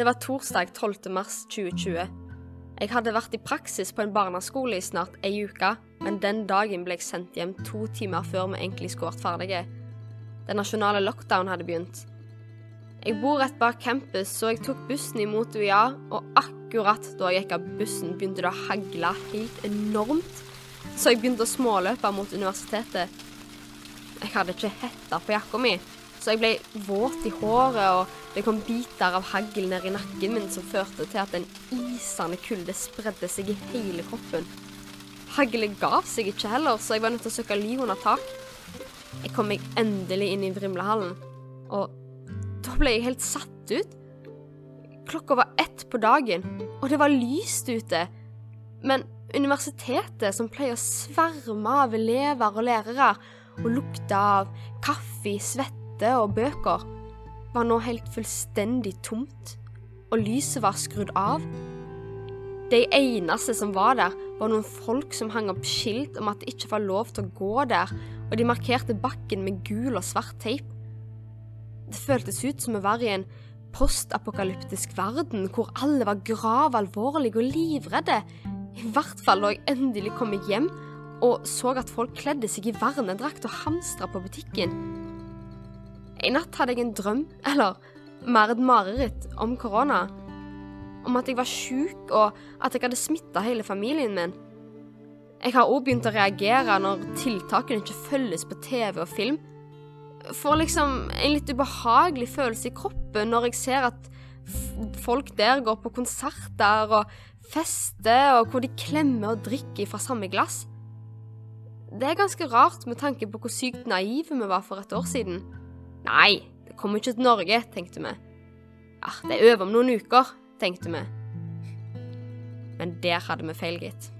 Det var torsdag 12. mars 2020. Jeg hadde vært i praksis på en barneskole i snart ei uke, men den dagen ble jeg sendt hjem to timer før vi egentlig skulle vært ferdige. Den nasjonale lockdown hadde begynt. Jeg bor rett bak campus, så jeg tok bussen imot UiA, og akkurat da jeg gikk av bussen, begynte det å hagle helt enormt, så jeg begynte å småløpe mot universitetet. Jeg hadde ikke hetta på jakka mi, så jeg ble våt i håret, og det kom biter av hagl ned i nakken min som førte til at en isende kulde spredde seg i hele kroppen. Haglet gav seg ikke heller, så jeg var nødt til å søke ly under tak. Jeg kom meg endelig inn i Vrimlehallen, og da ble jeg helt satt ut. Klokka var ett på dagen, og det var lyst ute. Men universitetet, som pleier å sverme av elever og lærere, og lukte av kaffe, svette og bøker, var nå helt fullstendig tomt, og lyset var skrudd av. De eneste som var der, var noen folk som hang opp skilt om at det ikke var lov til å gå der, og de markerte bakken med gul og svart teip. Det føltes ut som å være i en postapokalyptisk verden hvor alle var gravalvorlige og livredde. I hvert fall da jeg endelig kom hjem og så at folk kledde seg i vernedrakt og hamstra på butikken. En natt hadde jeg en drøm, eller mer et mareritt, om korona. Om at jeg var sjuk, og at jeg hadde smitta hele familien min. Jeg har òg begynt å reagere når tiltakene ikke følges på TV og film. Får liksom en litt ubehagelig følelse i kroppen når jeg ser at folk der går på konserter og fester, og hvor de klemmer og drikker fra samme glass. Det er ganske rart med tanke på hvor sykt naive vi var for et år siden. Nei, det kommer ikke til Norge, tenkte vi. Ja, det er over om noen uker, tenkte vi. Men der hadde vi feil, gitt.